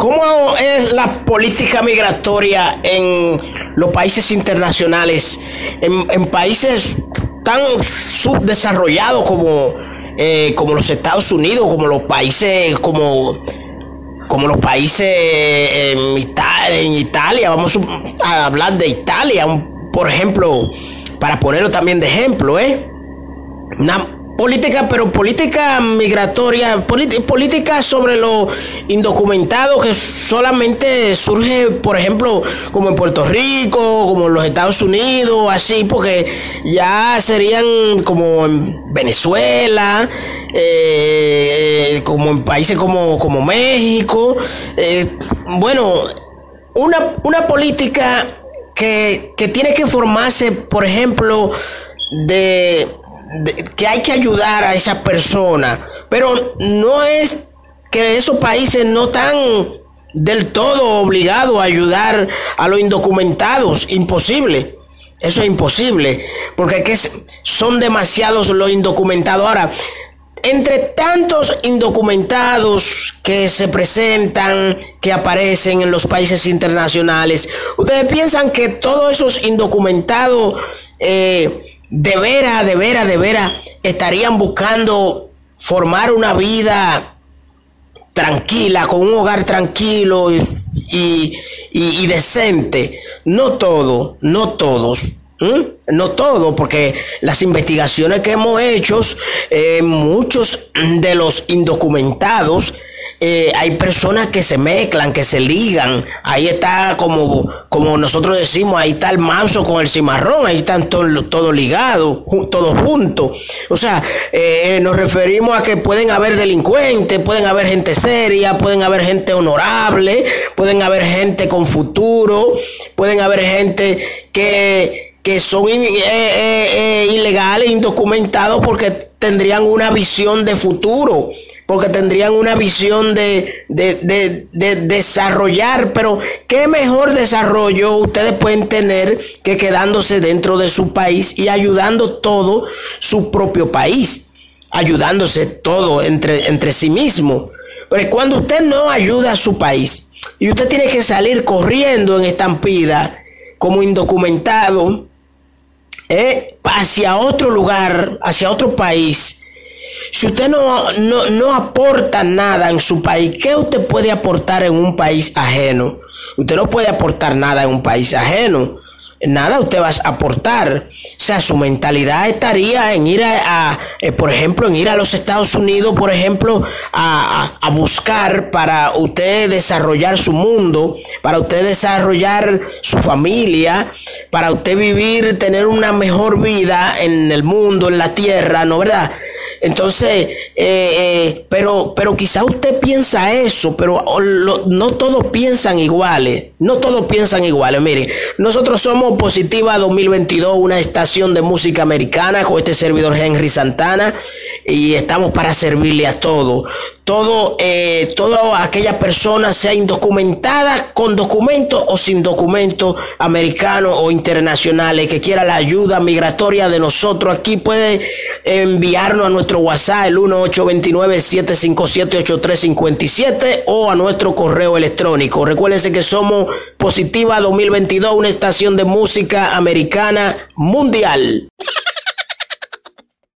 ¿Cómo es la política migratoria en los países internacionales, en, países tan subdesarrollados como, eh, como los Estados Unidos, como los países como como los países en Italia, en Italia, vamos a hablar de Italia, por ejemplo, para ponerlo también de ejemplo, ¿eh? Una política, pero política migratoria, política sobre lo indocumentado que solamente surge, por ejemplo, como en Puerto Rico, como en los Estados Unidos, así, porque ya serían como en Venezuela, eh, como en países como, como México. Eh, bueno, una, una política que, que tiene que formarse, por ejemplo, de que hay que ayudar a esa persona, pero no es que esos países no están del todo obligados a ayudar a los indocumentados, imposible. Eso es imposible, porque que son demasiados los indocumentados. Ahora, entre tantos indocumentados que se presentan, que aparecen en los países internacionales, ¿ustedes piensan que todos esos indocumentados eh, de veras, de veras, de veras estarían buscando formar una vida tranquila, con un hogar tranquilo y, decente. No todo, no todos. No todo, porque las investigaciones que hemos hecho, eh, muchos de los indocumentados eh, hay personas que se mezclan, que se ligan. Ahí está como, como nosotros decimos, ahí está el manso con el cimarrón, ahí están todos todo ligados, todos juntos. O sea, eh, nos referimos a que pueden haber delincuentes, pueden haber gente seria, pueden haber gente honorable, pueden haber gente con futuro, pueden haber gente que, que son eh, ilegales, indocumentados porque tendrían una visión de futuro porque tendrían una visión de, desarrollar, pero ¿qué mejor desarrollo ustedes pueden tener que quedándose dentro de su país y ayudando todo su propio país, ayudándose todo entre, entre sí mismo? Pero cuando usted no ayuda a su país y usted tiene que salir corriendo en estampida como indocumentado, eh, hacia otro lugar, hacia otro país, si usted no, no, aporta nada en su país, ¿qué usted puede aportar en un país ajeno? Usted no puede aportar nada en un país ajeno nada usted va a aportar. O sea, su mentalidad estaría en ir a, eh, por ejemplo, en ir a los Estados Unidos, por ejemplo, a, a, buscar para usted desarrollar su mundo, para usted desarrollar su familia, para usted vivir, tener una mejor vida en el mundo, en la tierra, ¿no verdad? Entonces, eh, eh, pero, pero quizá usted piensa eso, pero no todos piensan iguales, no todos piensan iguales. Mire, nosotros somos Positiva 2022, una estación de música americana con este servidor Henry Santana y estamos para servirle a todo. Todo, eh, toda aquella persona, sea indocumentada, con documento o sin documento, americano o internacionales, que quiera la ayuda migratoria de nosotros, aquí puede enviarnos nuestro WhatsApp, el 1829-757-8357 o a nuestro correo electrónico. Recuérdense que somos Positiva 2022, una estación de música americana mundial.